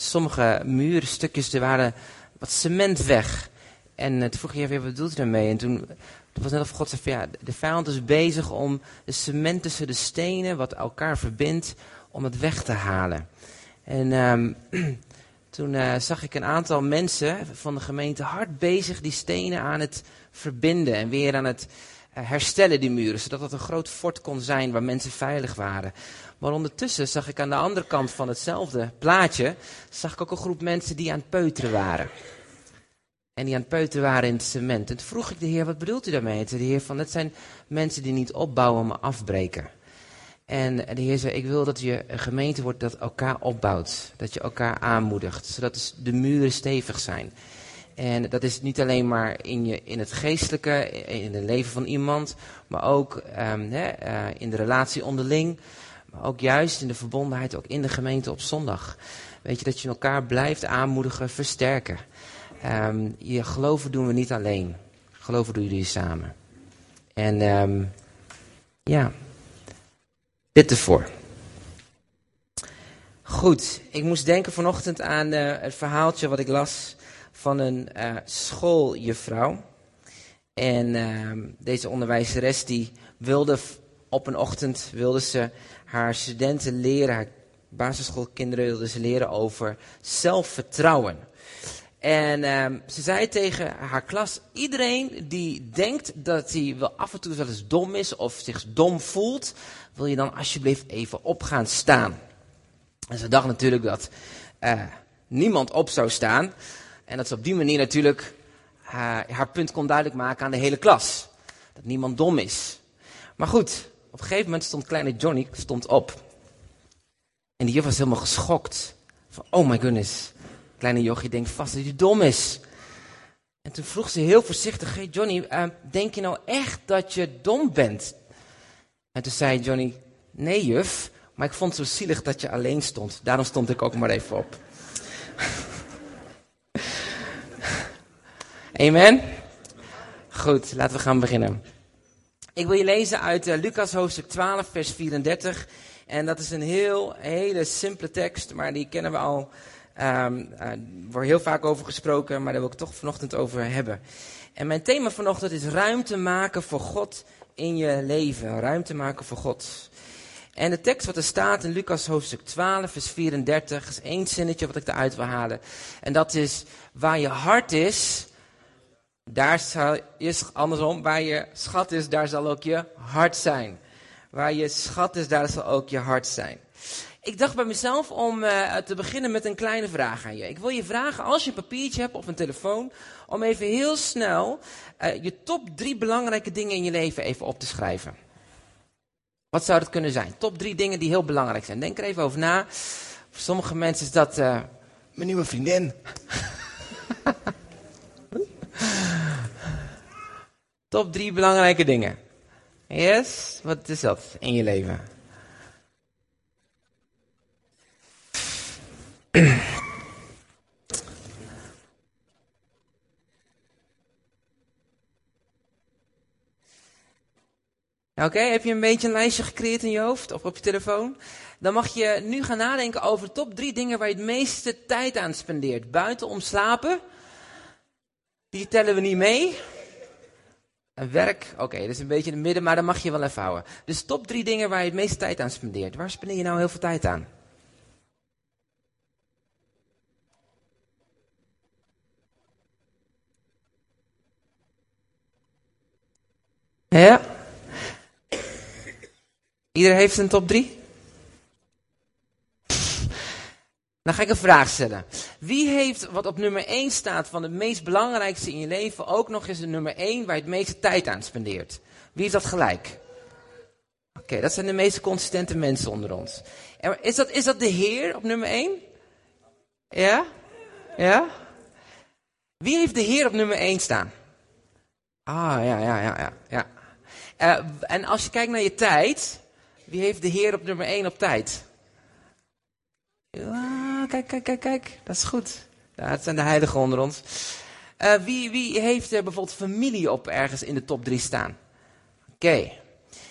sommige muurstukjes, er waren wat cement weg. En toen vroeg je, wat bedoelt u daarmee? En toen het was net of God zei ja, de vijand is bezig om de cement tussen de stenen, wat elkaar verbindt, om het weg te halen. En um, toen uh, zag ik een aantal mensen van de gemeente hard bezig die stenen aan het verbinden en weer aan het uh, herstellen, die muren, zodat het een groot fort kon zijn waar mensen veilig waren. Maar ondertussen zag ik aan de andere kant van hetzelfde plaatje, zag ik ook een groep mensen die aan het peuteren waren. En die aan het peuteren waren in het cement. En toen vroeg ik de Heer, wat bedoelt u daarmee? En de Heer van, dat zijn mensen die niet opbouwen, maar afbreken. En de Heer zei, ik wil dat je een gemeente wordt dat elkaar opbouwt. Dat je elkaar aanmoedigt, zodat de muren stevig zijn. En dat is niet alleen maar in, je, in het geestelijke, in het leven van iemand, maar ook hè, uh, in de relatie onderling. Ook juist in de verbondenheid, ook in de gemeente op zondag. Weet je, dat je elkaar blijft aanmoedigen, versterken. Um, je geloven doen we niet alleen. Geloven doen jullie samen. En um, ja, dit ervoor. Goed, ik moest denken vanochtend aan uh, het verhaaltje wat ik las van een uh, schooljuffrouw. En uh, deze onderwijzeres die wilde op een ochtend wilde ze haar studenten leren, haar basisschoolkinderen wilde ze leren over zelfvertrouwen. En um, ze zei tegen haar klas, iedereen die denkt dat hij wel af en toe wel eens dom is of zich dom voelt, wil je dan alsjeblieft even op gaan staan. En ze dacht natuurlijk dat uh, niemand op zou staan. En dat ze op die manier natuurlijk haar punt kon duidelijk maken aan de hele klas. Dat niemand dom is. Maar goed, op een gegeven moment stond kleine Johnny stond op. En die juf was helemaal geschokt. Van, oh my goodness. Kleine jochie denkt vast dat hij dom is. En toen vroeg ze heel voorzichtig, hey Johnny, uh, denk je nou echt dat je dom bent? En toen zei Johnny, nee juf, maar ik vond het zo zielig dat je alleen stond. Daarom stond ik ook maar even op. Amen? Goed, laten we gaan beginnen. Ik wil je lezen uit uh, Lucas hoofdstuk 12, vers 34. En dat is een heel, hele simpele tekst, maar die kennen we al Um, wordt heel vaak over gesproken, maar daar wil ik toch vanochtend over hebben. En mijn thema vanochtend is ruimte maken voor God in je leven. Ruimte maken voor God. En de tekst wat er staat in Lucas hoofdstuk 12, vers 34, is één zinnetje wat ik eruit wil halen. En dat is, waar je hart is, daar is andersom, waar je schat is, daar zal ook je hart zijn. Waar je schat is, daar zal ook je hart zijn. Ik dacht bij mezelf om uh, te beginnen met een kleine vraag aan je. Ik wil je vragen, als je een papiertje hebt of een telefoon, om even heel snel uh, je top drie belangrijke dingen in je leven even op te schrijven. Wat zou dat kunnen zijn? Top drie dingen die heel belangrijk zijn. Denk er even over na. Voor sommige mensen is dat uh, mijn nieuwe vriendin. top drie belangrijke dingen. Yes, wat is dat in je leven? Oké, heb je een beetje een lijstje gecreëerd in je hoofd of op je telefoon? Dan mag je nu gaan nadenken over top drie dingen waar je het meeste tijd aan spendeert. Buiten om slapen, die tellen we niet mee. En werk, oké, dat is een beetje in het midden, maar dan mag je wel even houden. Dus top drie dingen waar je het meeste tijd aan spendeert. Waar spendeer je nou heel veel tijd aan? Ja? Ieder heeft een top 3? Dan ga ik een vraag stellen. Wie heeft wat op nummer 1 staat van het meest belangrijkste in je leven ook nog eens de nummer 1 waar je het meeste tijd aan spendeert? Wie is dat gelijk? Oké, dat zijn de meest consistente mensen onder ons. Is dat, is dat de Heer op nummer 1? Ja? Ja? Wie heeft de Heer op nummer 1 staan? Ah, ja, ja, ja, ja. ja. Uh, en als je kijkt naar je tijd, wie heeft de Heer op nummer 1 op tijd? Ja, kijk, kijk, kijk, kijk. Dat is goed. Ja, het zijn de heiligen onder ons. Uh, wie, wie heeft er bijvoorbeeld familie op ergens in de top 3 staan? Oké.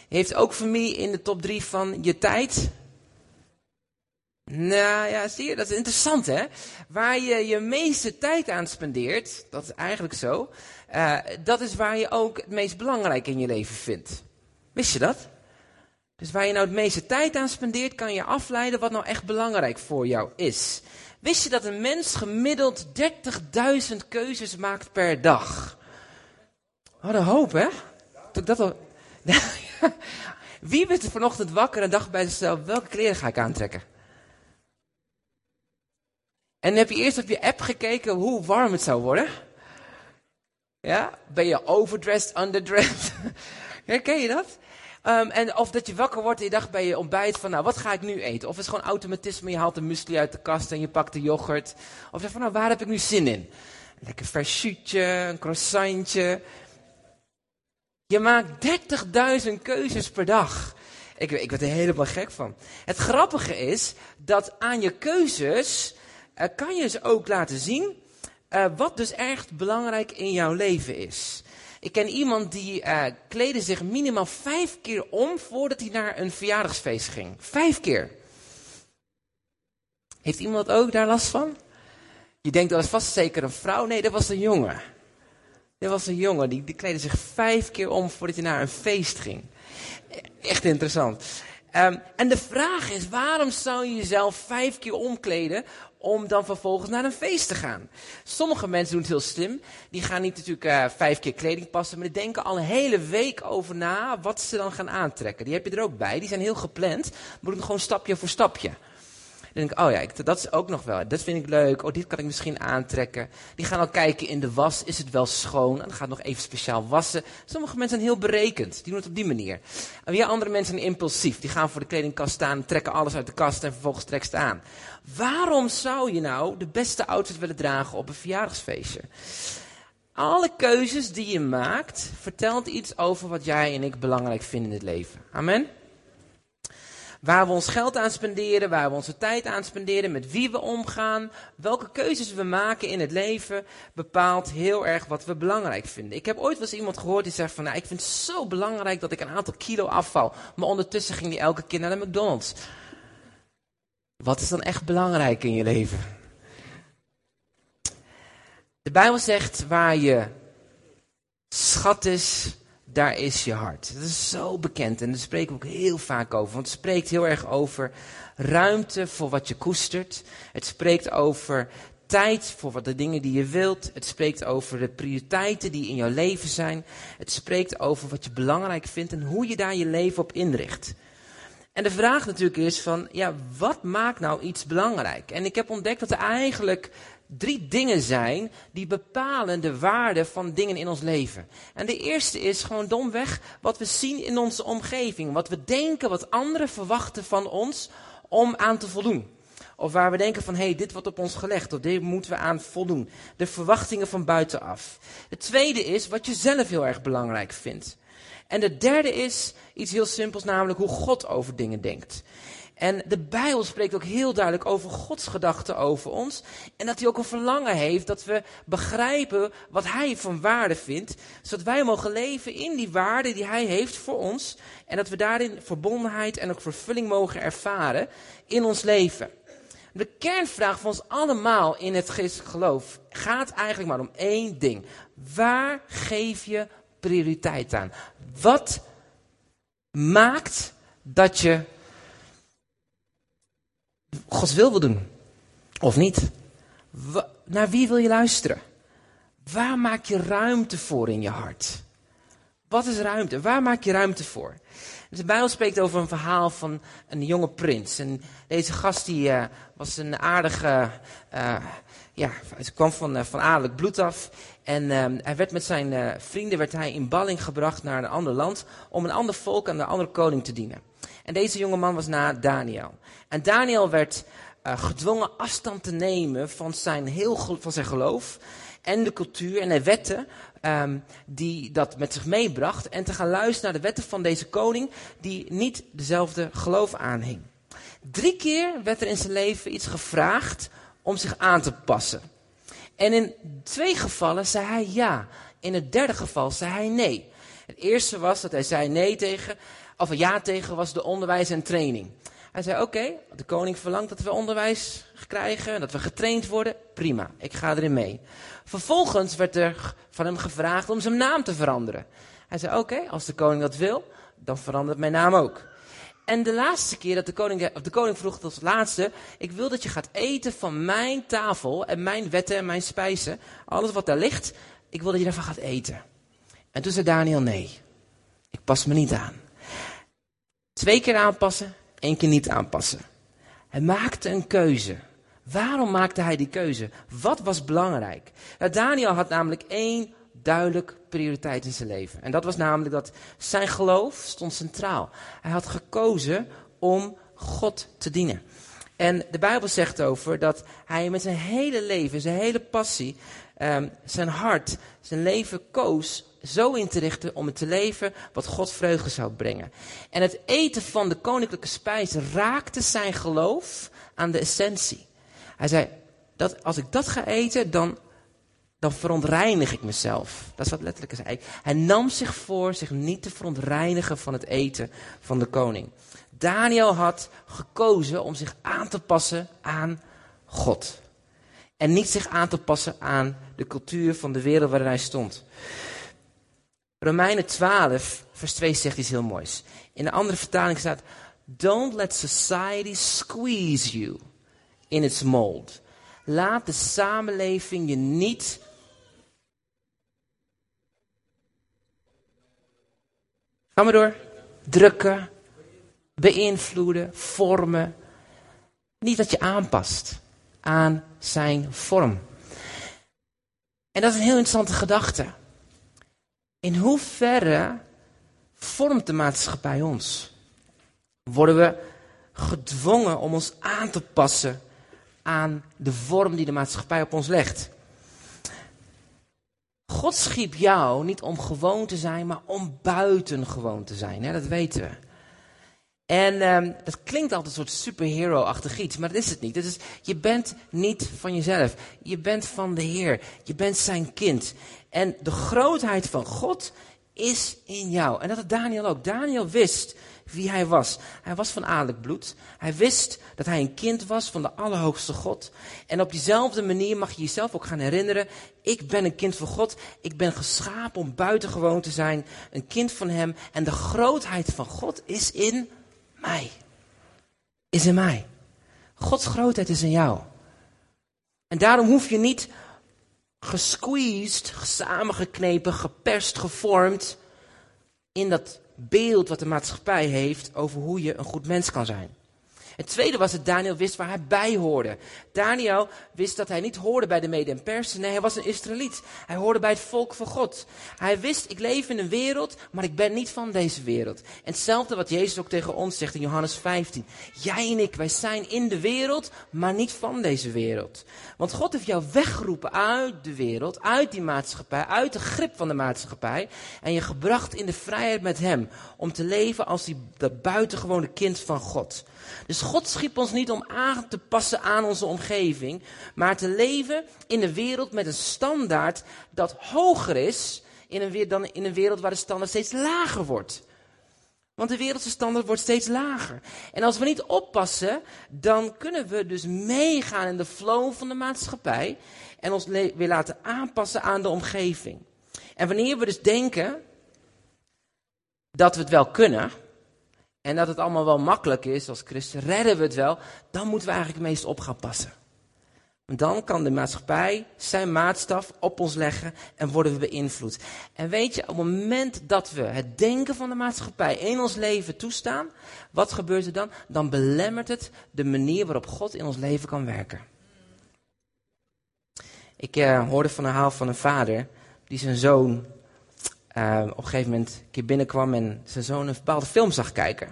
Heeft ook familie in de top 3 van je tijd? Nou ja, zie je, dat is interessant hè. Waar je je meeste tijd aan spendeert, dat is eigenlijk zo, uh, dat is waar je ook het meest belangrijk in je leven vindt. Wist je dat? Dus waar je nou het meeste tijd aan spendeert, kan je afleiden wat nou echt belangrijk voor jou is. Wist je dat een mens gemiddeld 30.000 keuzes maakt per dag? Wat een hoop, hè? Toen ik dat al... Wie werd er vanochtend wakker en dacht bij zichzelf, welke kleren ga ik aantrekken? En heb je eerst op je app gekeken hoe warm het zou worden? Ja? Ben je overdressed, underdressed? Herken je dat? Um, en of dat je wakker wordt en je dacht bij je ontbijt van, nou, wat ga ik nu eten? Of het is gewoon automatisme, je haalt de muesli uit de kast en je pakt de yoghurt. Of je van, nou, waar heb ik nu zin in? Lekker vers een croissantje. Je maakt 30.000 keuzes per dag. Ik, ik werd er helemaal gek van. Het grappige is dat aan je keuzes uh, kan je ze ook laten zien uh, wat dus echt belangrijk in jouw leven is. Ik ken iemand die uh, zich minimaal vijf keer om voordat hij naar een verjaardagsfeest ging. Vijf keer. Heeft iemand ook daar last van? Je denkt dat was vast zeker een vrouw. Nee, dat was een jongen. Dat was een jongen die, die kleedde zich vijf keer om voordat hij naar een feest ging. Echt interessant. Um, en de vraag is, waarom zou je jezelf vijf keer omkleden om dan vervolgens naar een feest te gaan. Sommige mensen doen het heel slim. Die gaan niet natuurlijk uh, vijf keer kleding passen, maar die denken al een hele week over na wat ze dan gaan aantrekken. Die heb je er ook bij. Die zijn heel gepland, maar doen gewoon stapje voor stapje. Denk ik, oh ja, dat is ook nog wel. Dat vind ik leuk. Oh, dit kan ik misschien aantrekken. Die gaan al kijken in de was. Is het wel schoon? Dan gaat nog even speciaal wassen. Sommige mensen zijn heel berekend. Die doen het op die manier. En weer andere mensen zijn impulsief. Die gaan voor de kledingkast staan, trekken alles uit de kast en vervolgens trekken ze het aan. Waarom zou je nou de beste outfit willen dragen op een verjaardagsfeestje? Alle keuzes die je maakt, vertelt iets over wat jij en ik belangrijk vinden in het leven. Amen? Waar we ons geld aan spenderen, waar we onze tijd aan spenderen, met wie we omgaan, welke keuzes we maken in het leven, bepaalt heel erg wat we belangrijk vinden. Ik heb ooit wel eens iemand gehoord die zegt van, nou, ik vind het zo belangrijk dat ik een aantal kilo afval. Maar ondertussen ging hij elke keer naar de McDonald's. Wat is dan echt belangrijk in je leven? De Bijbel zegt waar je schat is, daar is je hart. Dat is zo bekend en daar spreken we ook heel vaak over. Want het spreekt heel erg over ruimte voor wat je koestert. Het spreekt over tijd voor wat de dingen die je wilt. Het spreekt over de prioriteiten die in jouw leven zijn. Het spreekt over wat je belangrijk vindt en hoe je daar je leven op inricht. En de vraag natuurlijk is van, ja, wat maakt nou iets belangrijk? En ik heb ontdekt dat er eigenlijk drie dingen zijn die bepalen de waarde van dingen in ons leven. En de eerste is gewoon domweg wat we zien in onze omgeving. Wat we denken, wat anderen verwachten van ons om aan te voldoen. Of waar we denken van, hé, hey, dit wordt op ons gelegd, of dit moeten we aan voldoen. De verwachtingen van buitenaf. Het tweede is wat je zelf heel erg belangrijk vindt. En de derde is iets heel simpels, namelijk hoe God over dingen denkt. En de Bijbel spreekt ook heel duidelijk over Gods gedachten over ons. En dat hij ook een verlangen heeft dat we begrijpen wat hij van waarde vindt. Zodat wij mogen leven in die waarde die hij heeft voor ons. En dat we daarin verbondenheid en ook vervulling mogen ervaren in ons leven. De kernvraag van ons allemaal in het geestelijk geloof gaat eigenlijk maar om één ding. Waar geef je prioriteit aan? Wat maakt dat je Gods wil wil doen? Of niet? naar wie wil je luisteren? Waar maak je ruimte voor in je hart? Wat is ruimte? Waar maak je ruimte voor? De Bijbel spreekt over een verhaal van een jonge prins. En deze gast die, uh, was een aardige, uh, ja, hij kwam van, uh, van adellijk bloed af. En hij werd met zijn vrienden werd hij in balling gebracht naar een ander land om een ander volk en een andere koning te dienen. En deze jonge man was na Daniel. En Daniel werd uh, gedwongen afstand te nemen van zijn, heel, van zijn geloof en de cultuur en de wetten um, die dat met zich meebracht. En te gaan luisteren naar de wetten van deze koning die niet dezelfde geloof aanhing. Drie keer werd er in zijn leven iets gevraagd om zich aan te passen. En in twee gevallen zei hij ja. In het derde geval zei hij nee. Het eerste was dat hij zei nee tegen, of ja tegen was de onderwijs en training. Hij zei, oké, de koning verlangt dat we onderwijs krijgen, dat we getraind worden. Prima, ik ga erin mee. Vervolgens werd er van hem gevraagd om zijn naam te veranderen. Hij zei, oké, als de koning dat wil, dan verandert mijn naam ook. En de laatste keer dat de koning, of de koning vroeg tot laatste, ik wil dat je gaat eten van mijn tafel en mijn wetten en mijn spijzen. Alles wat daar ligt, ik wil dat je daarvan gaat eten. En toen zei Daniel, nee, ik pas me niet aan. Twee keer aanpassen, één keer niet aanpassen. Hij maakte een keuze. Waarom maakte hij die keuze? Wat was belangrijk? Nou, Daniel had namelijk één duidelijk prioriteit in zijn leven. En dat was namelijk dat zijn geloof stond centraal. Hij had gekozen om God te dienen. En de Bijbel zegt over dat hij met zijn hele leven, zijn hele passie, um, zijn hart, zijn leven koos zo in te richten om het te leven wat God vreugde zou brengen. En het eten van de koninklijke spijs raakte zijn geloof aan de essentie. Hij zei, dat, als ik dat ga eten, dan, dan verontreinig ik mezelf. Dat is wat letterlijk is. Hij, nam zich voor zich niet te verontreinigen van het eten van de koning. Daniel had gekozen om zich aan te passen aan God. En niet zich aan te passen aan de cultuur van de wereld waarin hij stond. Romeinen 12, vers 2 zegt iets heel moois. In de andere vertaling staat: Don't let society squeeze you in its mold. Laat de samenleving je niet Ga maar door. Drukken, beïnvloeden, vormen. Niet dat je aanpast aan zijn vorm. En dat is een heel interessante gedachte. In hoeverre vormt de maatschappij ons? Worden we gedwongen om ons aan te passen aan de vorm die de maatschappij op ons legt? God schiep jou niet om gewoon te zijn, maar om buitengewoon te zijn. Hè? Dat weten we. En um, dat klinkt altijd een soort superhero-achtig iets, maar dat is het niet. Het is, je bent niet van jezelf. Je bent van de Heer. Je bent zijn kind. En de grootheid van God is in jou. En dat had Daniel ook. Daniel wist wie hij was. Hij was van adellijk bloed. Hij wist dat hij een kind was van de Allerhoogste God. En op diezelfde manier mag je jezelf ook gaan herinneren. Ik ben een kind van God. Ik ben geschapen om buitengewoon te zijn. Een kind van Hem. En de grootheid van God is in mij. Is in mij. Gods grootheid is in jou. En daarom hoef je niet gesqueezed, samengeknepen, geperst, gevormd in dat beeld wat de maatschappij heeft over hoe je een goed mens kan zijn. Het tweede was dat Daniel wist waar hij bij hoorde. Daniel wist dat hij niet hoorde bij de Mede en Persen. Nee, hij was een Israëliet. Hij hoorde bij het volk van God. Hij wist, ik leef in een wereld, maar ik ben niet van deze wereld. En hetzelfde wat Jezus ook tegen ons zegt in Johannes 15. Jij en ik, wij zijn in de wereld, maar niet van deze wereld. Want God heeft jou weggeroepen uit de wereld, uit die maatschappij, uit de grip van de maatschappij. En je gebracht in de vrijheid met Hem. Om te leven als die, dat buitengewone kind van God. Dus God schiep ons niet om aan te passen aan onze omgeving, maar te leven in een wereld met een standaard dat hoger is in een, dan in een wereld waar de standaard steeds lager wordt. Want de wereldse standaard wordt steeds lager. En als we niet oppassen, dan kunnen we dus meegaan in de flow van de maatschappij en ons weer laten aanpassen aan de omgeving. En wanneer we dus denken dat we het wel kunnen, en dat het allemaal wel makkelijk is, als christen redden we het wel, dan moeten we eigenlijk meest op gaan passen. Dan kan de maatschappij zijn maatstaf op ons leggen en worden we beïnvloed. En weet je, op het moment dat we het denken van de maatschappij in ons leven toestaan, wat gebeurt er dan? Dan belemmert het de manier waarop God in ons leven kan werken. Ik uh, hoorde van een haal van een vader die zijn zoon uh, op een gegeven moment een keer binnenkwam en zijn zoon een bepaalde film zag kijken.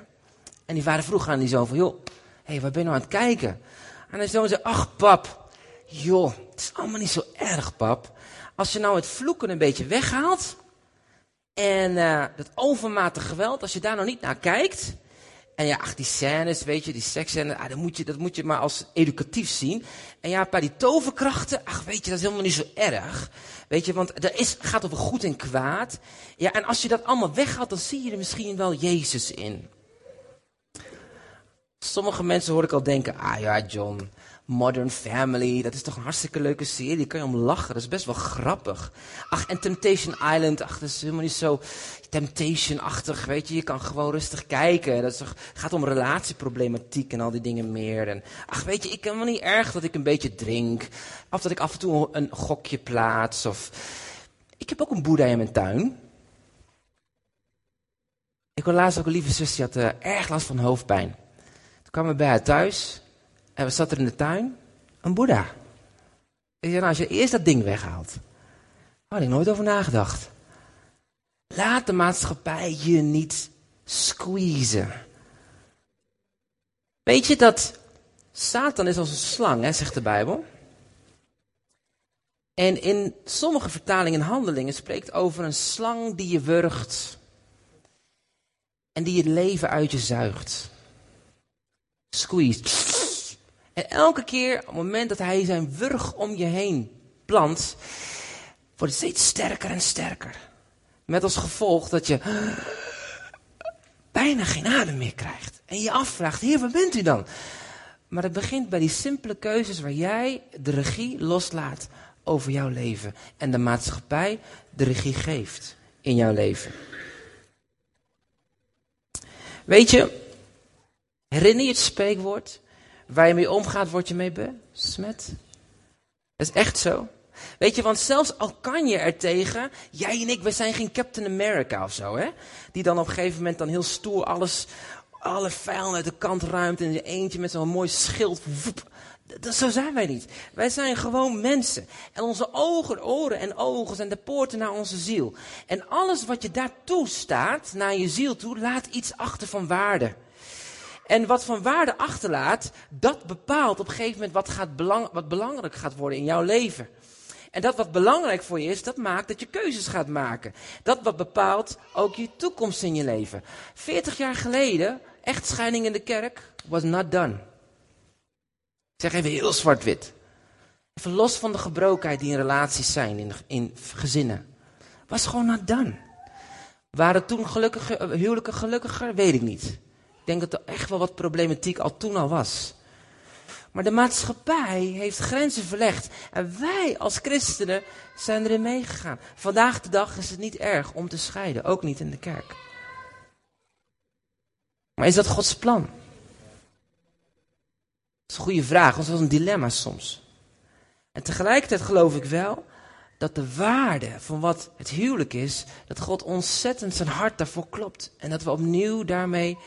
En die vader vroeg aan die zoon van, joh, hé, hey, waar ben je nou aan het kijken? En de zoon zei, ach pap, joh, het is allemaal niet zo erg pap. Als je nou het vloeken een beetje weghaalt en uh, dat overmatig geweld, als je daar nou niet naar kijkt, en ja, ach, die scènes, weet je, die seksscènes, ah, dat, moet je, dat moet je maar als educatief zien. En ja, bij die toverkrachten, ach, weet je, dat is helemaal niet zo erg. Weet je, want er is, gaat over goed en kwaad. Ja, en als je dat allemaal weghaalt, dan zie je er misschien wel Jezus in. Sommige mensen hoor ik al denken, ah ja John, Modern Family, dat is toch een hartstikke leuke serie, kan je om lachen, dat is best wel grappig. Ach, en Temptation Island, ach, dat is helemaal niet zo Temptation-achtig, weet je, je kan gewoon rustig kijken. Dat is toch, gaat om relatieproblematiek en al die dingen meer. En, ach, weet je, ik kan wel niet erg dat ik een beetje drink, of dat ik af en toe een gokje plaats, of... Ik heb ook een boeddha in mijn tuin. Ik hoorde laatst ook een lieve zus, die had uh, erg last van hoofdpijn. Toen kwamen we bij haar thuis en we zaten er in de tuin, een boeddha. Ik nou, als je eerst dat ding weghaalt. Had ik nooit over nagedacht. Laat de maatschappij je niet squeezen. Weet je dat Satan is als een slang, hè, zegt de Bijbel. En in sommige vertalingen en handelingen spreekt over een slang die je wurgt. En die het leven uit je zuigt. Squeeze. En elke keer, op het moment dat hij zijn wurg om je heen plant, wordt het steeds sterker en sterker. Met als gevolg dat je bijna geen adem meer krijgt. En je afvraagt, heer, waar bent u dan? Maar het begint bij die simpele keuzes waar jij de regie loslaat over jouw leven. En de maatschappij de regie geeft in jouw leven. Weet je, herinner je het spreekwoord? Waar je mee omgaat, word je mee besmet. Dat is echt zo. Weet je, want zelfs al kan je er tegen, jij en ik, we zijn geen Captain America of zo, hè? Die dan op een gegeven moment dan heel stoer alles, alle vijanden uit de kant ruimt en je eentje met zo'n mooi schild. Dat, zo zijn wij niet. Wij zijn gewoon mensen. En onze ogen, oren en ogen zijn de poorten naar onze ziel. En alles wat je daartoe staat, naar je ziel toe, laat iets achter van waarde. En wat van waarde achterlaat, dat bepaalt op een gegeven moment wat, gaat wat belangrijk gaat worden in jouw leven. En dat wat belangrijk voor je is, dat maakt dat je keuzes gaat maken. Dat wat bepaalt ook je toekomst in je leven. 40 jaar geleden, echtscheiding in de kerk, was not done. Ik zeg even heel zwart-wit. Even los van de gebrokenheid die in relaties zijn, in, in gezinnen. Was gewoon not done. Waren toen gelukkige, huwelijken gelukkiger? Weet ik niet. Ik denk dat er echt wel wat problematiek al toen al was. Maar de maatschappij heeft grenzen verlegd. En wij als christenen zijn erin meegegaan. Vandaag de dag is het niet erg om te scheiden. Ook niet in de kerk. Maar is dat Gods plan? Dat is een goede vraag, want dat is een dilemma soms. En tegelijkertijd geloof ik wel dat de waarde van wat het huwelijk is, dat God ontzettend zijn hart daarvoor klopt. En dat we opnieuw daarmee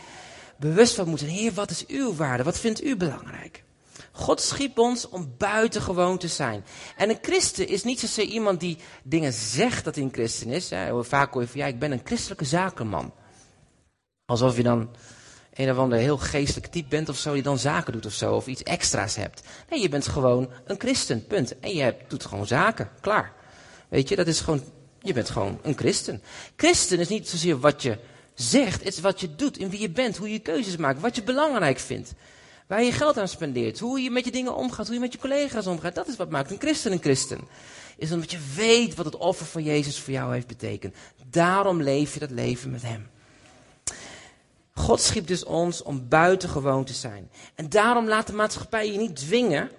bewust van moeten. Heer, wat is uw waarde? Wat vindt u belangrijk? God schiep ons om buitengewoon te zijn. En een christen is niet zozeer iemand die dingen zegt dat hij een christen is. Vaak hoor je van, ja, ik ben een christelijke zakenman. Alsof je dan een of ander heel geestelijk type bent of zo, die dan zaken doet of zo, of iets extra's hebt. Nee, je bent gewoon een christen, punt. En je doet gewoon zaken, klaar. Weet je, dat is gewoon, je bent gewoon een christen. Christen is niet zozeer wat je zegt, het is wat je doet, in wie je bent, hoe je keuzes maakt, wat je belangrijk vindt. Waar je geld aan spendeert, hoe je met je dingen omgaat, hoe je met je collega's omgaat. Dat is wat maakt een christen een christen. Is omdat je weet wat het offer van Jezus voor jou heeft betekend. Daarom leef je dat leven met Hem. God schiep dus ons om buitengewoon te zijn. En daarom laat de maatschappij je niet dwingen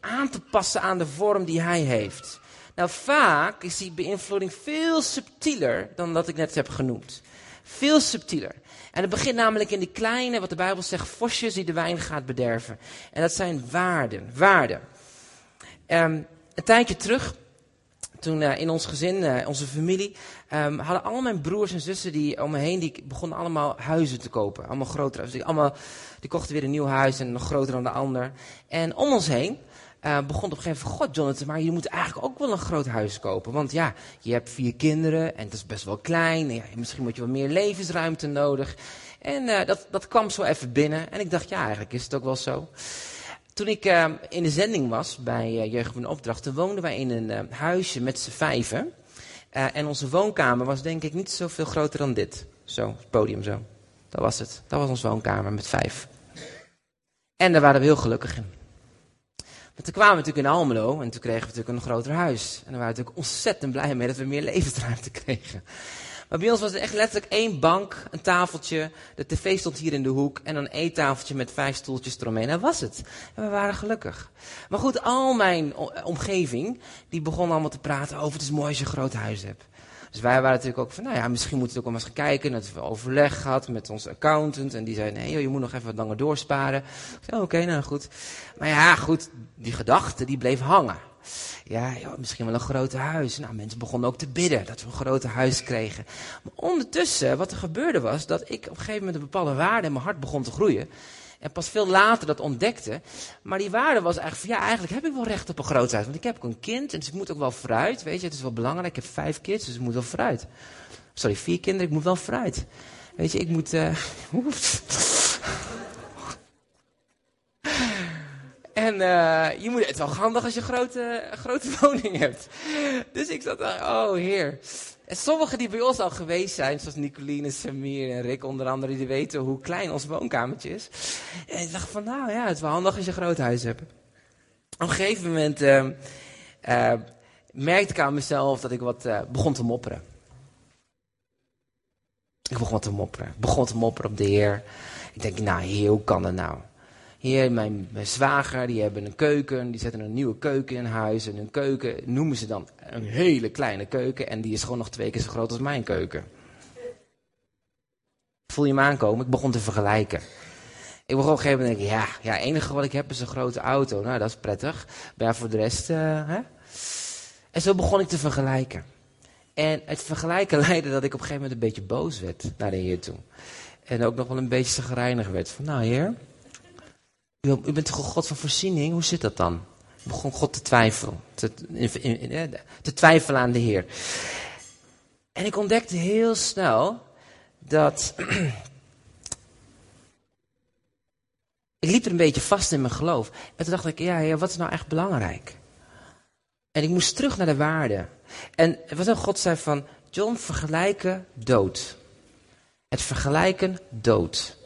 aan te passen aan de vorm die Hij heeft. Nou, vaak is die beïnvloeding veel subtieler dan dat ik net heb genoemd. Veel subtieler. En het begint namelijk in die kleine, wat de Bijbel zegt, vosjes die de wijn gaat bederven. En dat zijn waarden, waarden. Um, een tijdje terug, toen uh, in ons gezin, uh, onze familie, um, hadden al mijn broers en zussen die om me heen, die begonnen allemaal huizen te kopen. Allemaal groter huizen. Die, allemaal, die kochten weer een nieuw huis en nog groter dan de ander. En om ons heen uh, begon op een gegeven moment, god Jonathan, maar je moet eigenlijk ook wel een groot huis kopen. Want ja, je hebt vier kinderen en het is best wel klein. Ja, misschien moet je wat meer levensruimte nodig. En uh, dat, dat kwam zo even binnen. En ik dacht, ja, eigenlijk is het ook wel zo. Toen ik uh, in de zending was bij Jeugd van Opdracht, toen woonden wij in een huisje met z'n vijven. en onze woonkamer was denk ik niet zoveel groter dan dit. Zo, het podium zo. Dat was het. Dat was onze woonkamer met vijf. En daar waren we heel gelukkig in. Maar toen kwamen we natuurlijk in Almelo en toen kregen we natuurlijk een groter huis. En daar waren we natuurlijk ontzettend blij mee dat we meer levensruimte kregen. Maar bij ons was het echt letterlijk één bank, een tafeltje. De tv stond hier in de hoek. En een eettafeltje met vijf stoeltjes eromheen. Dat was het. En we waren gelukkig. Maar goed, al mijn omgeving, die begon allemaal te praten over het is mooi als je een groot huis hebt. Dus wij waren natuurlijk ook van, nou ja, misschien moeten we ook wel eens gaan kijken. Dat we overleg gehad met onze accountant. En die zei, nee, je moet nog even wat langer doorsparen. Ik zei, oké, nou goed. Maar ja, goed, die gedachte, die bleef hangen. Ja, misschien wel een groot huis. Nou, mensen begonnen ook te bidden dat we een groot huis kregen. Maar ondertussen, wat er gebeurde was, dat ik op een gegeven moment een bepaalde waarde in mijn hart begon te groeien. En pas veel later dat ontdekte. Maar die waarde was eigenlijk van, ja, eigenlijk heb ik wel recht op een groot huis. Want ik heb ook een kind, en dus ik moet ook wel vooruit. Weet je, het is wel belangrijk. Ik heb vijf kids, dus ik moet wel vooruit. Sorry, vier kinderen, ik moet wel vooruit. Weet je, ik moet... Uh... En uh, je moet, het is wel handig als je een grote, grote woning hebt. Dus ik zat daar, oh heer. En sommigen die bij ons al geweest zijn, zoals Nicoline, Samir en Rick onder andere, die weten hoe klein ons woonkamertje is. En ik dacht van, nou ja, het is wel handig als je een groot huis hebt. Op een gegeven moment uh, uh, merkte ik aan mezelf dat ik wat uh, begon te mopperen. Ik begon te mopperen. Begon te mopperen op de Heer. Ik denk, nou heer, hoe kan dat nou? Heer, mijn, zwager, die hebben een keuken, die zetten een nieuwe keuken in huis. En hun keuken noemen ze dan een hele kleine keuken. En die is gewoon nog twee keer zo groot als mijn keuken. Voel je me aankomen? Ik begon te vergelijken. Ik begon op een gegeven moment te denken, ja, ja, het enige wat ik heb is een grote auto. Nou, dat is prettig. Maar voor de rest, uh, hè? En zo begon ik te vergelijken. En het vergelijken leidde dat ik op een gegeven moment een beetje boos werd naar de Heer toe. En ook nog wel een beetje zagrijnig werd. Van, nou Heer, u bent toch God van voorziening? Hoe zit dat dan? Ik begon God te twijfelen. Te, te twijfelen aan de Heer. En ik ontdekte heel snel dat. ik liep er een beetje vast in mijn geloof. En toen dacht ik, ja, ja, wat is nou echt belangrijk? En ik moest terug naar de waarde. En wat een God zei van, John, vergelijken dood. Het vergelijken dood.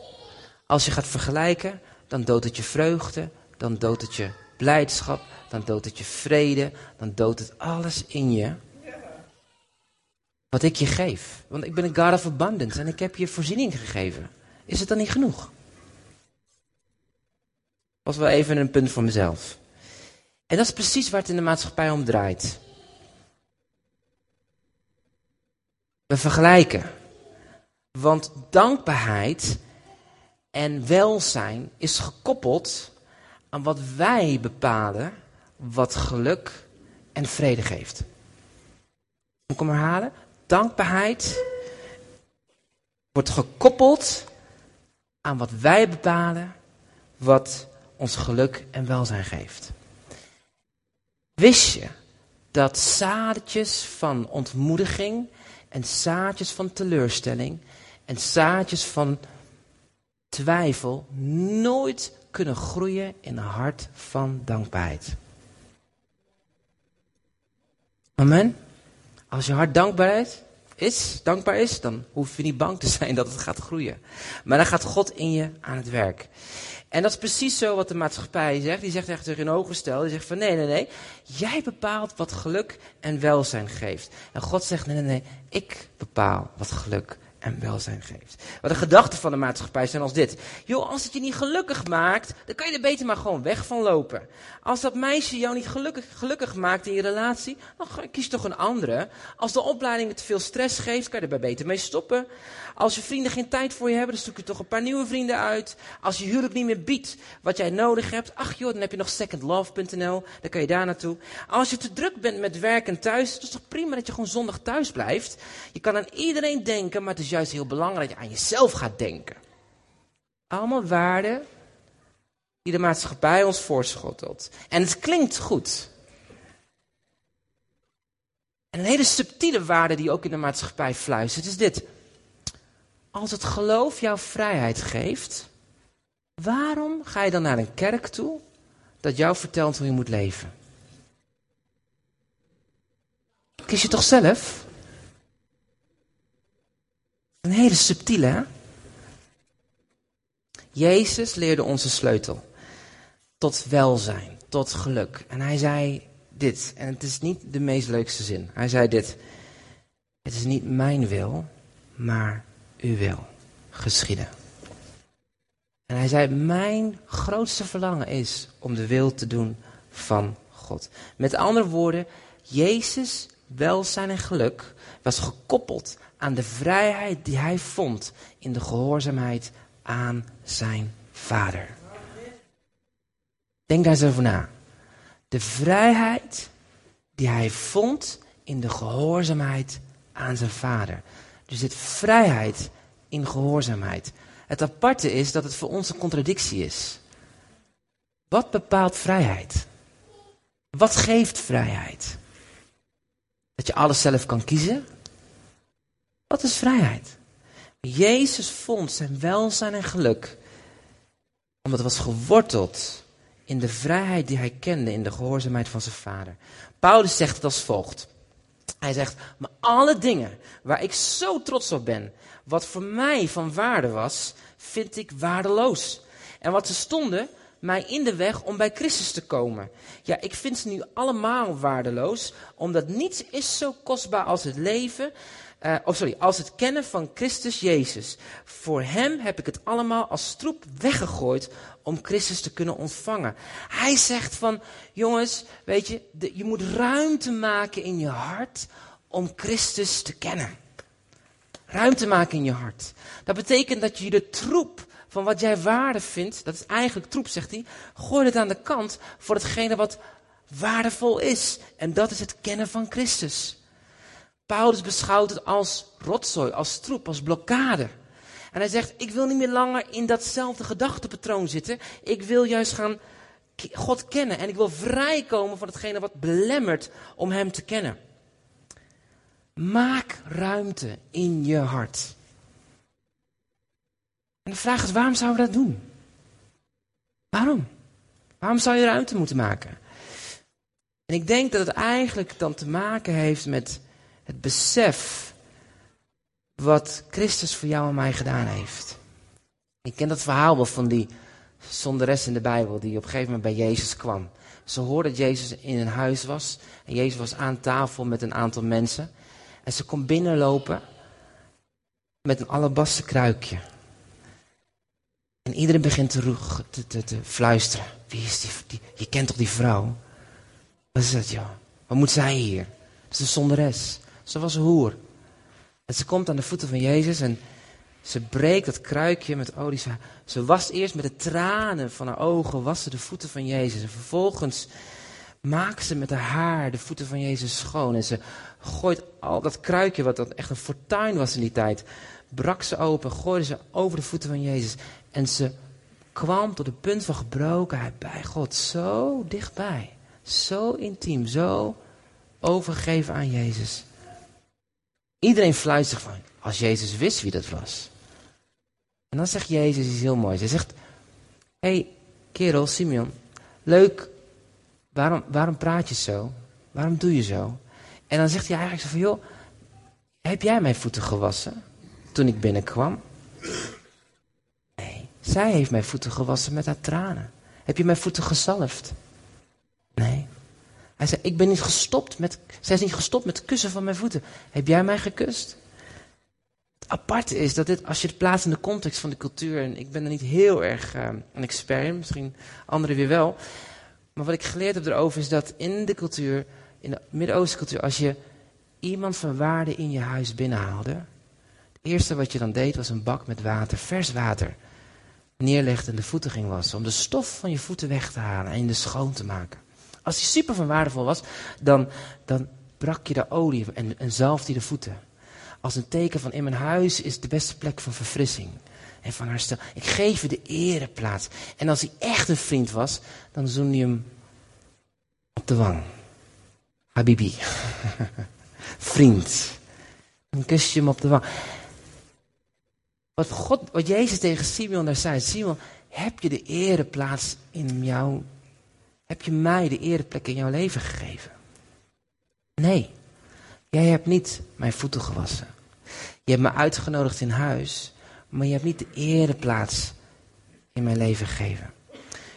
Als je gaat vergelijken, dan doodt het je vreugde, dan doodt het je blijdschap, dan doodt het je vrede, dan doodt het alles in je. Wat ik je geef. Want ik ben een God of abundance en ik heb je voorziening gegeven. Is het dan niet genoeg? Was wel even een punt voor mezelf. En dat is precies waar het in de maatschappij om draait. We vergelijken. Want dankbaarheid en welzijn is gekoppeld aan wat wij bepalen wat geluk en vrede geeft. Moet ik hem herhalen? Dankbaarheid wordt gekoppeld aan wat wij bepalen wat ons geluk en welzijn geeft. Wist je dat zaadjes van ontmoediging en zaadjes van teleurstelling en zaadjes van twijfel nooit kunnen groeien in een hart van dankbaarheid. Amen. Als je hart dankbaar is, dankbaar is, dan hoef je niet bang te zijn dat het gaat groeien. Maar dan gaat God in je aan het werk. En dat is precies zo wat de maatschappij zegt. Die zegt echt tegenovergesteld. Die zegt van nee, nee, nee. Jij bepaalt wat geluk en welzijn geeft. En God zegt nee, nee, nee. Ik bepaal wat geluk en welzijn geeft. Wat de gedachten van de maatschappij zijn als dit. Joh, als het je niet gelukkig maakt, dan kan je er beter maar gewoon weg van lopen. Als dat meisje jou niet gelukkig, gelukkig maakt in je relatie, dan kies toch een andere. Als de opleiding te veel stress geeft, kan je er beter mee stoppen. Als je vrienden geen tijd voor je hebben, dan zoek je toch een paar nieuwe vrienden uit. Als je huwelijk niet meer biedt wat jij nodig hebt, ach joh, dan heb je nog secondlove.nl, dan kan je daar naartoe. Als je te druk bent met werk en thuis, dan is toch prima dat je gewoon zondag thuis blijft. Je kan aan iedereen denken, maar het is juist heel belangrijk dat je aan jezelf gaat denken. Allemaal waarden die de maatschappij ons voorschotelt. En het klinkt goed. En een hele subtiele waarde die ook in de maatschappij fluistert is dit. Als het geloof jouw vrijheid geeft, waarom ga je dan naar een kerk toe dat jou vertelt hoe je moet leven? Kies je toch zelf? Een hele subtiele, hè? Jezus leerde ons sleutel tot welzijn, tot geluk. En hij zei dit, en het is niet de meest leukste zin. Hij zei dit: Het is niet mijn wil, maar uw wil geschieden. En hij zei, mijn grootste verlangen is om de wil te doen van God. Met andere woorden, Jezus welzijn en geluk was gekoppeld aan de vrijheid die hij vond in de gehoorzaamheid aan zijn vader. Denk daar eens over na. De vrijheid die hij vond in de gehoorzaamheid aan zijn vader. Dus dit vrijheid in gehoorzaamheid. Het aparte is dat het voor ons een contradictie is. Wat bepaalt vrijheid? Wat geeft vrijheid? Dat je alles zelf kan kiezen? Wat is vrijheid? Jezus vond zijn welzijn en geluk omdat het was geworteld in de vrijheid die hij kende in de gehoorzaamheid van zijn vader. Paulus zegt het als volgt. Hij zegt, maar alle dingen waar ik zo trots op ben, wat voor mij van waarde was, vind ik waardeloos. En wat ze stonden, mij in de weg om bij Christus te komen. Ja, ik vind ze nu allemaal waardeloos, omdat niets is zo kostbaar als het leven, uh, oh sorry, als het kennen van Christus Jezus. Voor hem heb ik het allemaal als troep weggegooid om Christus te kunnen ontvangen. Hij zegt van, jongens, weet je, je moet ruimte maken in je hart om Christus te kennen. Ruimte maken in je hart. Dat betekent dat je de troep van wat jij waarde vindt, dat is eigenlijk troep, zegt hij, gooi het aan de kant voor hetgene wat waardevol is. En dat is het kennen van Christus. Paulus beschouwt het als rotzooi, als troep, als blokkade. En hij zegt, ik wil niet meer langer in datzelfde gedachtepatroon zitten. Ik wil juist gaan God kennen. En ik wil vrijkomen van hetgene wat belemmert om Hem te kennen. Maak ruimte in je hart. En de vraag is, waarom zouden we dat doen? Waarom? Waarom zou je ruimte moeten maken? En ik denk dat het eigenlijk dan te maken heeft met het besef wat Christus voor jou en mij gedaan heeft. Ik ken dat verhaal wel van die zonderes in de Bijbel die op een gegeven moment bij Jezus kwam. Ze hoorde dat Jezus in een huis was en Jezus was aan tafel met een aantal mensen. En ze komt binnenlopen met een alabaster kruikje. En iedereen begint te, te, te, te fluisteren. Wie is die, die, Je kent toch die vrouw? Wat is dat, joh? Wat moet zij hier? Dat is een zonderes. Ze was een hoer. En ze komt aan de voeten van Jezus en ze breekt dat kruikje met olie. Ze, ze wast eerst met de tranen van haar ogen, was de voeten van Jezus. En vervolgens maakt ze met haar haar de voeten van Jezus schoon. En ze gooit al dat kruikje, wat dat echt een fortuin was in die tijd, brak ze open, gooide ze over de voeten van Jezus. En ze kwam tot het punt van gebrokenheid bij God. Zo dichtbij. Zo intiem. Zo overgeven aan Jezus. Iedereen fluistert van, als Jezus wist wie dat was. En dan zegt Jezus iets heel moois. Hij zegt, hé hey, kerel, Simeon, leuk, waarom, waarom praat je zo? Waarom doe je zo? En dan zegt hij eigenlijk zo van, joh, heb jij mijn voeten gewassen toen ik binnenkwam? Nee, zij heeft mijn voeten gewassen met haar tranen. Heb je mijn voeten gezalfd? Nee. Hij zei, ik ben niet gestopt met, zij is niet gestopt met kussen van mijn voeten. Heb jij mij gekust? Het aparte is dat dit, als je het plaatst in de context van de cultuur, en ik ben er niet heel erg uh, een expert in, misschien anderen weer wel. Maar wat ik geleerd heb erover is dat in de cultuur, in de Midden-Oosten cultuur, als je iemand van waarde in je huis binnenhaalde, het eerste wat je dan deed was een bak met water, vers water, neerlegde en de voeten ging wassen. Om de stof van je voeten weg te halen en de schoon te maken. Als die super van waardevol was, dan, dan brak je de olie en, en zalfde de voeten. Als een teken van in mijn huis is de beste plek van verfrissing. En van herstel. Ik geef je de ereplaats. En als hij echt een vriend was, dan zoende je hem op de wang. Habibi. vriend. Dan kus je hem op de wang. Wat, God, wat Jezus tegen Simeon daar zei. Simon, heb je de ereplaats in jouw heb je mij de ereplek in jouw leven gegeven? Nee, jij hebt niet mijn voeten gewassen. Je hebt me uitgenodigd in huis, maar je hebt niet de ereplaats in mijn leven gegeven.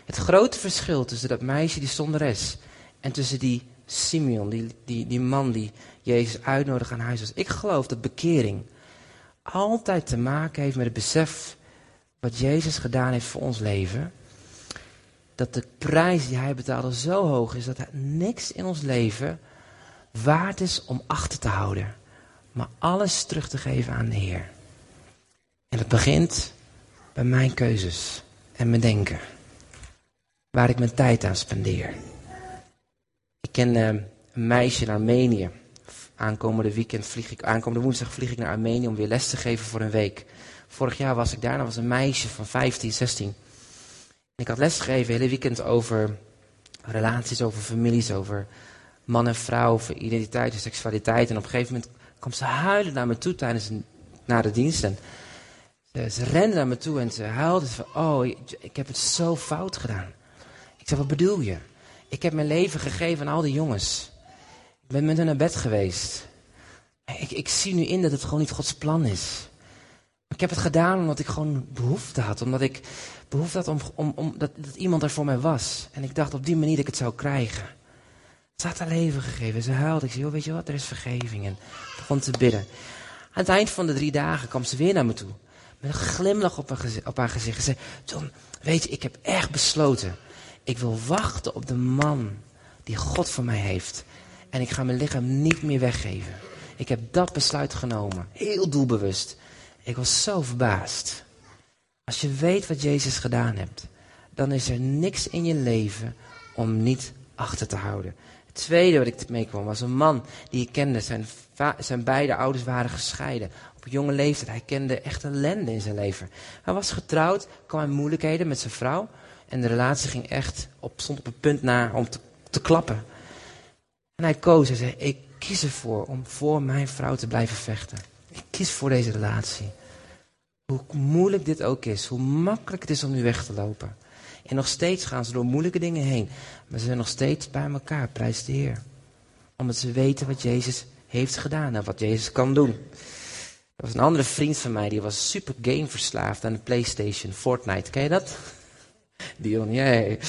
Het grote verschil tussen dat meisje, die zonderes, en tussen die Simeon, die, die, die man die Jezus uitnodigt aan huis was. Ik geloof dat bekering altijd te maken heeft met het besef wat Jezus gedaan heeft voor ons leven. Dat de prijs die hij betaalde zo hoog is dat er niks in ons leven waard is om achter te houden. Maar alles terug te geven aan de Heer. En het begint bij mijn keuzes en mijn denken. Waar ik mijn tijd aan spendeer. Ik ken uh, een meisje in Armenië. Aankomende weekend vlieg ik, aankomende woensdag vlieg ik naar Armenië om weer les te geven voor een week. Vorig jaar was ik daar, dat was een meisje van 15, 16. Ik had les gegeven hele weekend over relaties, over families, over man en vrouw, over identiteit en seksualiteit. En op een gegeven moment kwam ze huilen naar me toe tijdens een, na de dienst. En ze, ze rende naar me toe en ze huilde van, oh, ik heb het zo fout gedaan. Ik zei, wat bedoel je? Ik heb mijn leven gegeven aan al die jongens. Ik ben met hen naar bed geweest. Ik, ik zie nu in dat het gewoon niet Gods plan is. Ik heb het gedaan omdat ik gewoon behoefte had. Omdat ik behoefte had om, om, dat, dat, iemand er voor mij was. En ik dacht op die manier dat ik het zou krijgen. Ze had haar leven gegeven. Ze huilde. Ik zei, joh, weet je wat, er is vergeving. En begon te bidden. Aan het eind van de drie dagen kwam ze weer naar me toe. Met een glimlach op haar, gezicht, op haar gezicht. Ze zei, John, weet je, ik heb echt besloten. Ik wil wachten op de man die God voor mij heeft. En ik ga mijn lichaam niet meer weggeven. Ik heb dat besluit genomen. Heel doelbewust. Ik was zo verbaasd. Als je weet wat Jezus gedaan hebt, dan is er niks in je leven om niet achter te houden. Het tweede wat ik meekwam was een man die ik kende. Zijn, zijn beide ouders waren gescheiden. Op jonge leeftijd. Hij kende echt ellende in zijn leven. Hij was getrouwd, kwam in moeilijkheden met zijn vrouw. En de relatie ging echt op, stond op het punt na om te, te klappen. En hij koos. Hij zei, ik kies ervoor om voor mijn vrouw te blijven vechten. Ik kies voor deze relatie. Hoe moeilijk dit ook is, hoe makkelijk het is om nu weg te lopen. En nog steeds gaan ze door moeilijke dingen heen. Maar ze zijn nog steeds bij elkaar, prijs de Heer. Omdat ze weten wat Jezus heeft gedaan en wat Jezus kan doen. Er was een andere vriend van mij, die was super gameverslaafd aan de Playstation, Fortnite. Ken je dat? Dion, jij.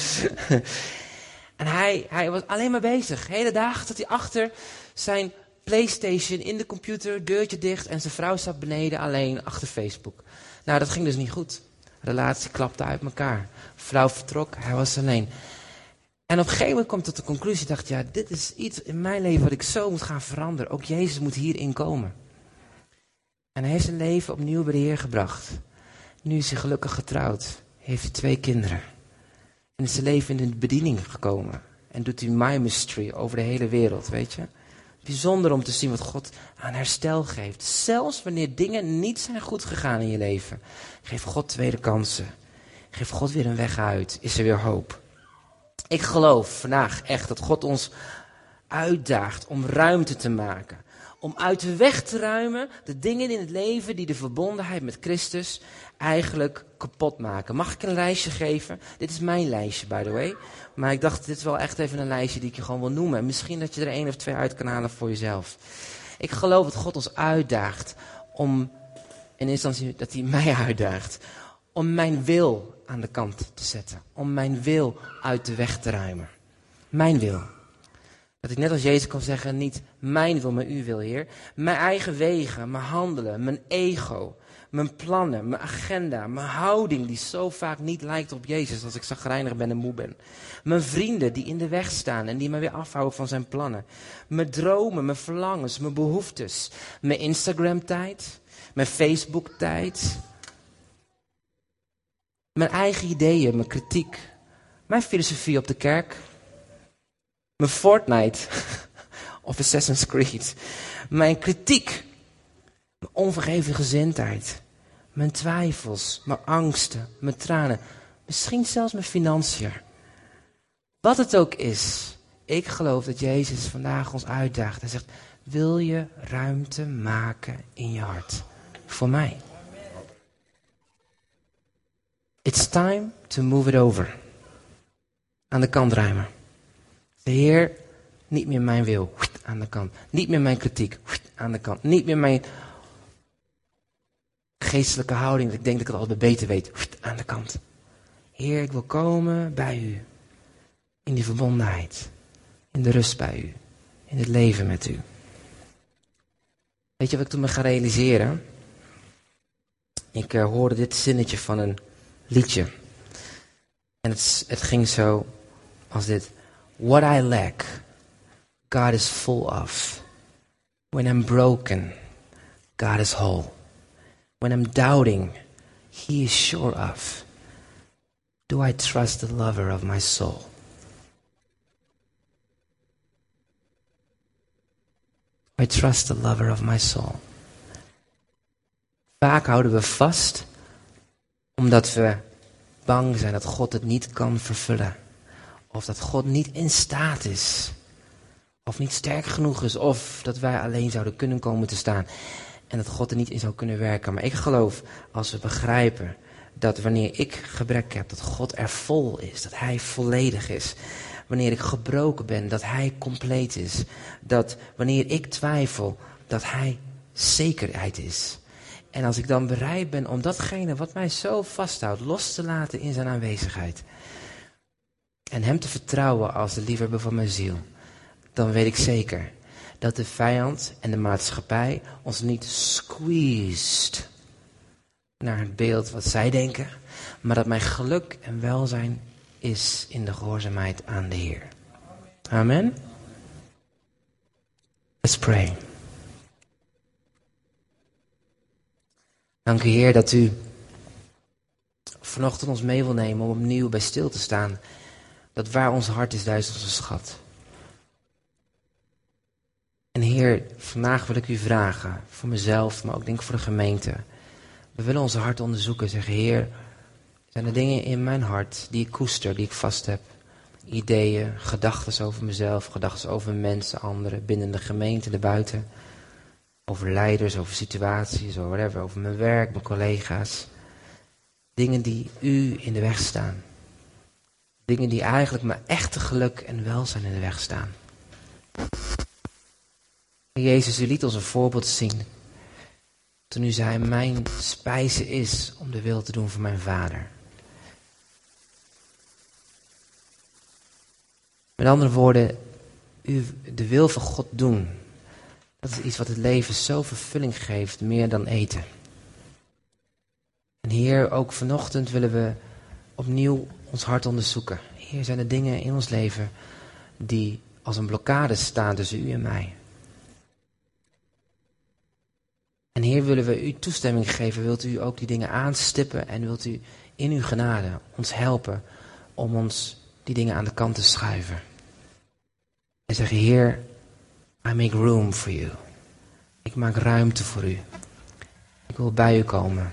en hij, hij was alleen maar bezig. Hele dag zat hij achter zijn Playstation in de computer, deurtje dicht en zijn vrouw zat beneden alleen achter Facebook. Nou, dat ging dus niet goed. Relatie klapte uit elkaar. Vrouw vertrok, hij was alleen. En op een gegeven moment komt tot de conclusie, dacht ja, dit is iets in mijn leven wat ik zo moet gaan veranderen. Ook Jezus moet hierin komen. En hij heeft zijn leven opnieuw bij de Heer gebracht. Nu is hij gelukkig getrouwd. Heeft hij twee kinderen. En is zijn leven in de bediening gekomen. En doet hij my mystery over de hele wereld, weet je. Bijzonder om te zien wat God aan herstel geeft. Zelfs wanneer dingen niet zijn goed gegaan in je leven. Geef God tweede kansen. Geef God weer een weg uit. Is er weer hoop. Ik geloof vandaag echt dat God ons uitdaagt om ruimte te maken. Om uit de weg te ruimen de dingen in het leven die de verbondenheid met Christus eigenlijk kapot maken. Mag ik een lijstje geven? Dit is mijn lijstje, by the way. Maar ik dacht, dit is wel echt even een lijstje die ik je gewoon wil noemen. misschien dat je er één of twee uit kan halen voor jezelf. Ik geloof dat God ons uitdaagt om, in instantie dat hij mij uitdaagt, om mijn wil aan de kant te zetten. Om mijn wil uit de weg te ruimen. Mijn wil. Dat ik net als Jezus kan zeggen, niet mijn wil, maar uw wil, Heer. Mijn eigen wegen, mijn handelen, mijn ego, mijn plannen, mijn agenda, mijn houding die zo vaak niet lijkt op Jezus als ik zagrijnig ben en moe ben. Mijn vrienden die in de weg staan en die me weer afhouden van zijn plannen. Mijn dromen, mijn verlangens, mijn behoeftes. Mijn Instagram-tijd, mijn Facebook-tijd. Mijn eigen ideeën, mijn kritiek. Mijn filosofie op de kerk. Mijn Fortnite of Assassin's Creed. Mijn kritiek mijn onvergeven gezindheid. Mijn twijfels, mijn angsten, mijn tranen. Misschien zelfs mijn financiën. Wat het ook is. Ik geloof dat Jezus vandaag ons uitdaagt. Hij zegt, wil je ruimte maken in je hart? Voor mij. It's time to move it over. Aan de kant ruimen. De Heer, niet meer mijn wil. Aan de kant. Niet meer mijn kritiek. Aan de kant. Niet meer mijn geestelijke houding, dat ik denk dat ik het altijd beter weet, aan de kant. Heer, ik wil komen bij u. In die verbondenheid. In de rust bij u. In het leven met u. Weet je wat ik toen me ga realiseren? Ik uh, hoorde dit zinnetje van een liedje. En het, het ging zo als dit. What I lack, God is full of. When I'm broken, God is whole. When I'm doubting, He is sure of. Do I trust the lover of my soul? I trust the lover of my soul. Vaak houden we vast omdat we bang zijn dat God het niet kan vervullen. Of dat God niet in staat is. Of niet sterk genoeg is. Of dat wij alleen zouden kunnen komen te staan. En dat God er niet in zou kunnen werken. Maar ik geloof als we begrijpen dat wanneer ik gebrek heb, dat God er vol is. Dat Hij volledig is. Wanneer ik gebroken ben, dat Hij compleet is. Dat wanneer ik twijfel, dat Hij zekerheid is. En als ik dan bereid ben om datgene wat mij zo vasthoudt, los te laten in zijn aanwezigheid. En hem te vertrouwen als de liefhebber van mijn ziel. Dan weet ik zeker dat de vijand en de maatschappij ons niet squeezed naar het beeld wat zij denken. Maar dat mijn geluk en welzijn is in de gehoorzaamheid aan de Heer. Amen. Let's pray. Dank u Heer dat u vanochtend ons mee wil nemen om opnieuw bij stil te staan. Dat waar ons hart is, daar is onze schat. En Heer, vandaag wil ik u vragen, voor mezelf, maar ook denk ik voor de gemeente. We willen onze hart onderzoeken. Zeggen, Heer, zijn er dingen in mijn hart die ik koester, die ik vast heb? Ideeën, gedachten over mezelf, gedachten over mensen, anderen, binnen de gemeente, buiten. Over leiders, over situaties, over whatever, over mijn werk, mijn collega's. Dingen die u in de weg staan. Dingen die eigenlijk mijn echte geluk en welzijn in de weg staan. Jezus, u liet ons een voorbeeld zien. Toen u zei, mijn spijze is om de wil te doen van mijn vader. Met andere woorden, u de wil van God doen. Dat is iets wat het leven zo vervulling geeft, meer dan eten. En Heer, ook vanochtend willen we opnieuw ons hart onderzoeken. Heer, zijn er dingen in ons leven die als een blokkade staan tussen u en mij. En Heer, willen we u toestemming geven, wilt u ook die dingen aanstippen en wilt u in uw genade ons helpen om ons die dingen aan de kant te schuiven. En zeggen, Heer, I make room for you. Ik maak ruimte voor u. Ik wil bij u komen.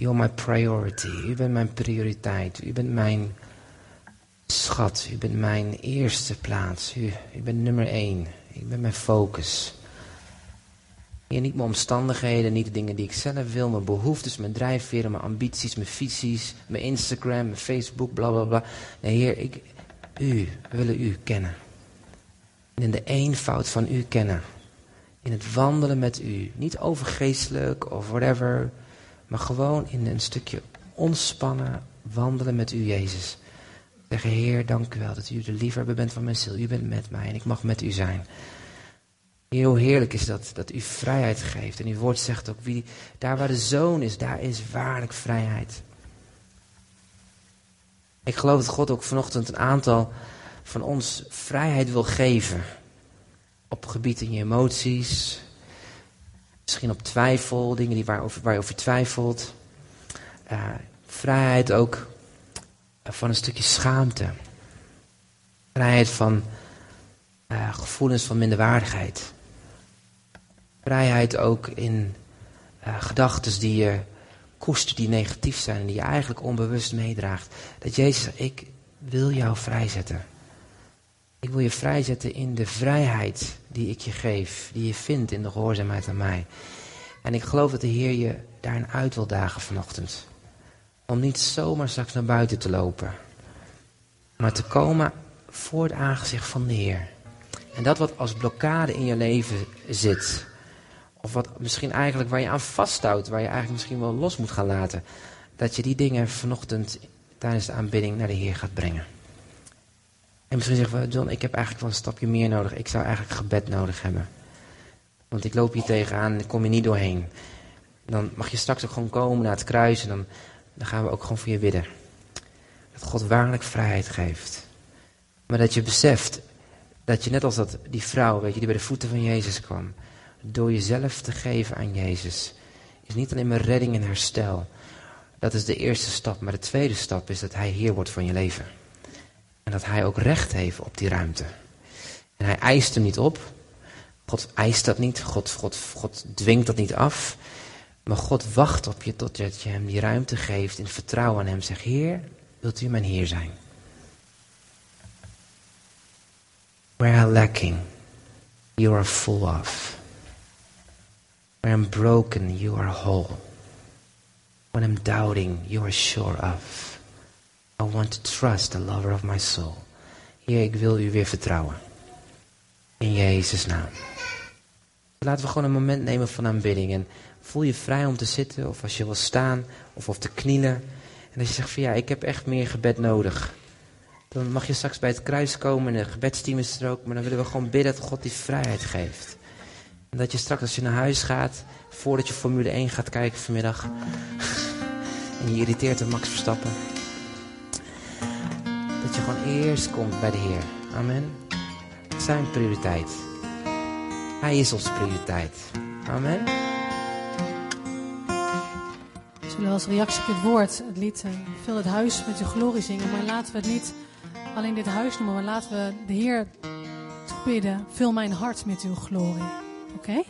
You're my priority. U bent mijn prioriteit. U bent mijn schat. U bent mijn eerste plaats. U, u bent nummer één. Ik ben mijn focus. Hier niet mijn omstandigheden, niet de dingen die ik zelf wil, mijn behoeftes, mijn drijfveren, mijn ambities, mijn visies, mijn Instagram, mijn Facebook, bla bla bla. Nee, Heer, ik, u, we willen u kennen. En in de eenvoud van u kennen. In het wandelen met u. Niet overgeestelijk of whatever. Maar gewoon in een stukje ontspannen wandelen met u, Jezus. Zeggen, Heer, dank u wel dat u de liefhebber bent van mijn ziel. U bent met mij en ik mag met u zijn. Heel heerlijk is dat, dat u vrijheid geeft. En uw woord zegt ook, wie, daar waar de zoon is, daar is waarlijk vrijheid. Ik geloof dat God ook vanochtend een aantal van ons vrijheid wil geven. Op gebied in je emoties. Misschien op twijfel, dingen die waarover, waar je over twijfelt. Uh, vrijheid ook van een stukje schaamte. Vrijheid van uh, gevoelens van minderwaardigheid. Vrijheid ook in gedachten die je koestert, die negatief zijn en die je eigenlijk onbewust meedraagt. Dat Jezus ik wil jou vrijzetten. Ik wil je vrijzetten in de vrijheid die ik je geef, die je vindt in de gehoorzaamheid aan mij. En ik geloof dat de Heer je daarin uit wil dagen vanochtend. Om niet zomaar straks naar buiten te lopen, maar te komen voor het aangezicht van de Heer. En dat wat als blokkade in je leven zit, of wat misschien eigenlijk waar je aan vasthoudt, waar je eigenlijk misschien wel los moet gaan laten. Dat je die dingen vanochtend tijdens de aanbidding naar de Heer gaat brengen. En misschien zeggen we, John, ik heb eigenlijk wel een stapje meer nodig. Ik zou eigenlijk gebed nodig hebben. Want ik loop hier tegenaan en ik kom hier niet doorheen. Dan mag je straks ook gewoon komen naar het kruis en dan, dan gaan we ook gewoon voor je bidden. Dat God waarlijk vrijheid geeft. Maar dat je beseft dat je net als dat, die vrouw, weet je, die bij de voeten van Jezus kwam. Door jezelf te geven aan Jezus. Is niet alleen maar redding en herstel. Dat is de eerste stap. Maar de tweede stap is dat Hij Heer wordt van je leven. En dat Hij ook recht heeft op die ruimte. En Hij eist hem niet op. God eist dat niet. God, God, God dwingt dat niet af. Maar God wacht op je totdat je hem die ruimte geeft in vertrouwen aan hem. Zeg, Heer, wilt u mijn Heer zijn? Where I'm lacking, you are full of. Where I'm broken, you are whole. When I'm doubting, you are sure of. I want to trust the lover of my soul. Heer, ik wil u weer vertrouwen. In Jezus' naam. Laten we gewoon een moment nemen van aanbidding. En voel je vrij om te zitten, of als je wil staan, of of te knielen. En als je zegt van ja, ik heb echt meer gebed nodig. Dan mag je straks bij het kruis komen en de gebedsteam is er ook. Maar dan willen we gewoon bidden dat God die vrijheid geeft. En dat je straks als je naar huis gaat, voordat je Formule 1 gaat kijken vanmiddag. en je irriteert de Max Verstappen. Dat je gewoon eerst komt bij de Heer. Amen. Zijn prioriteit. Hij is onze prioriteit. Amen. We zullen als reactie op dit woord het lied uh, Vul het huis met uw glorie zingen. Maar laten we het niet alleen dit huis noemen, maar laten we de Heer bidden. Vul mijn hart met uw glorie. Oké?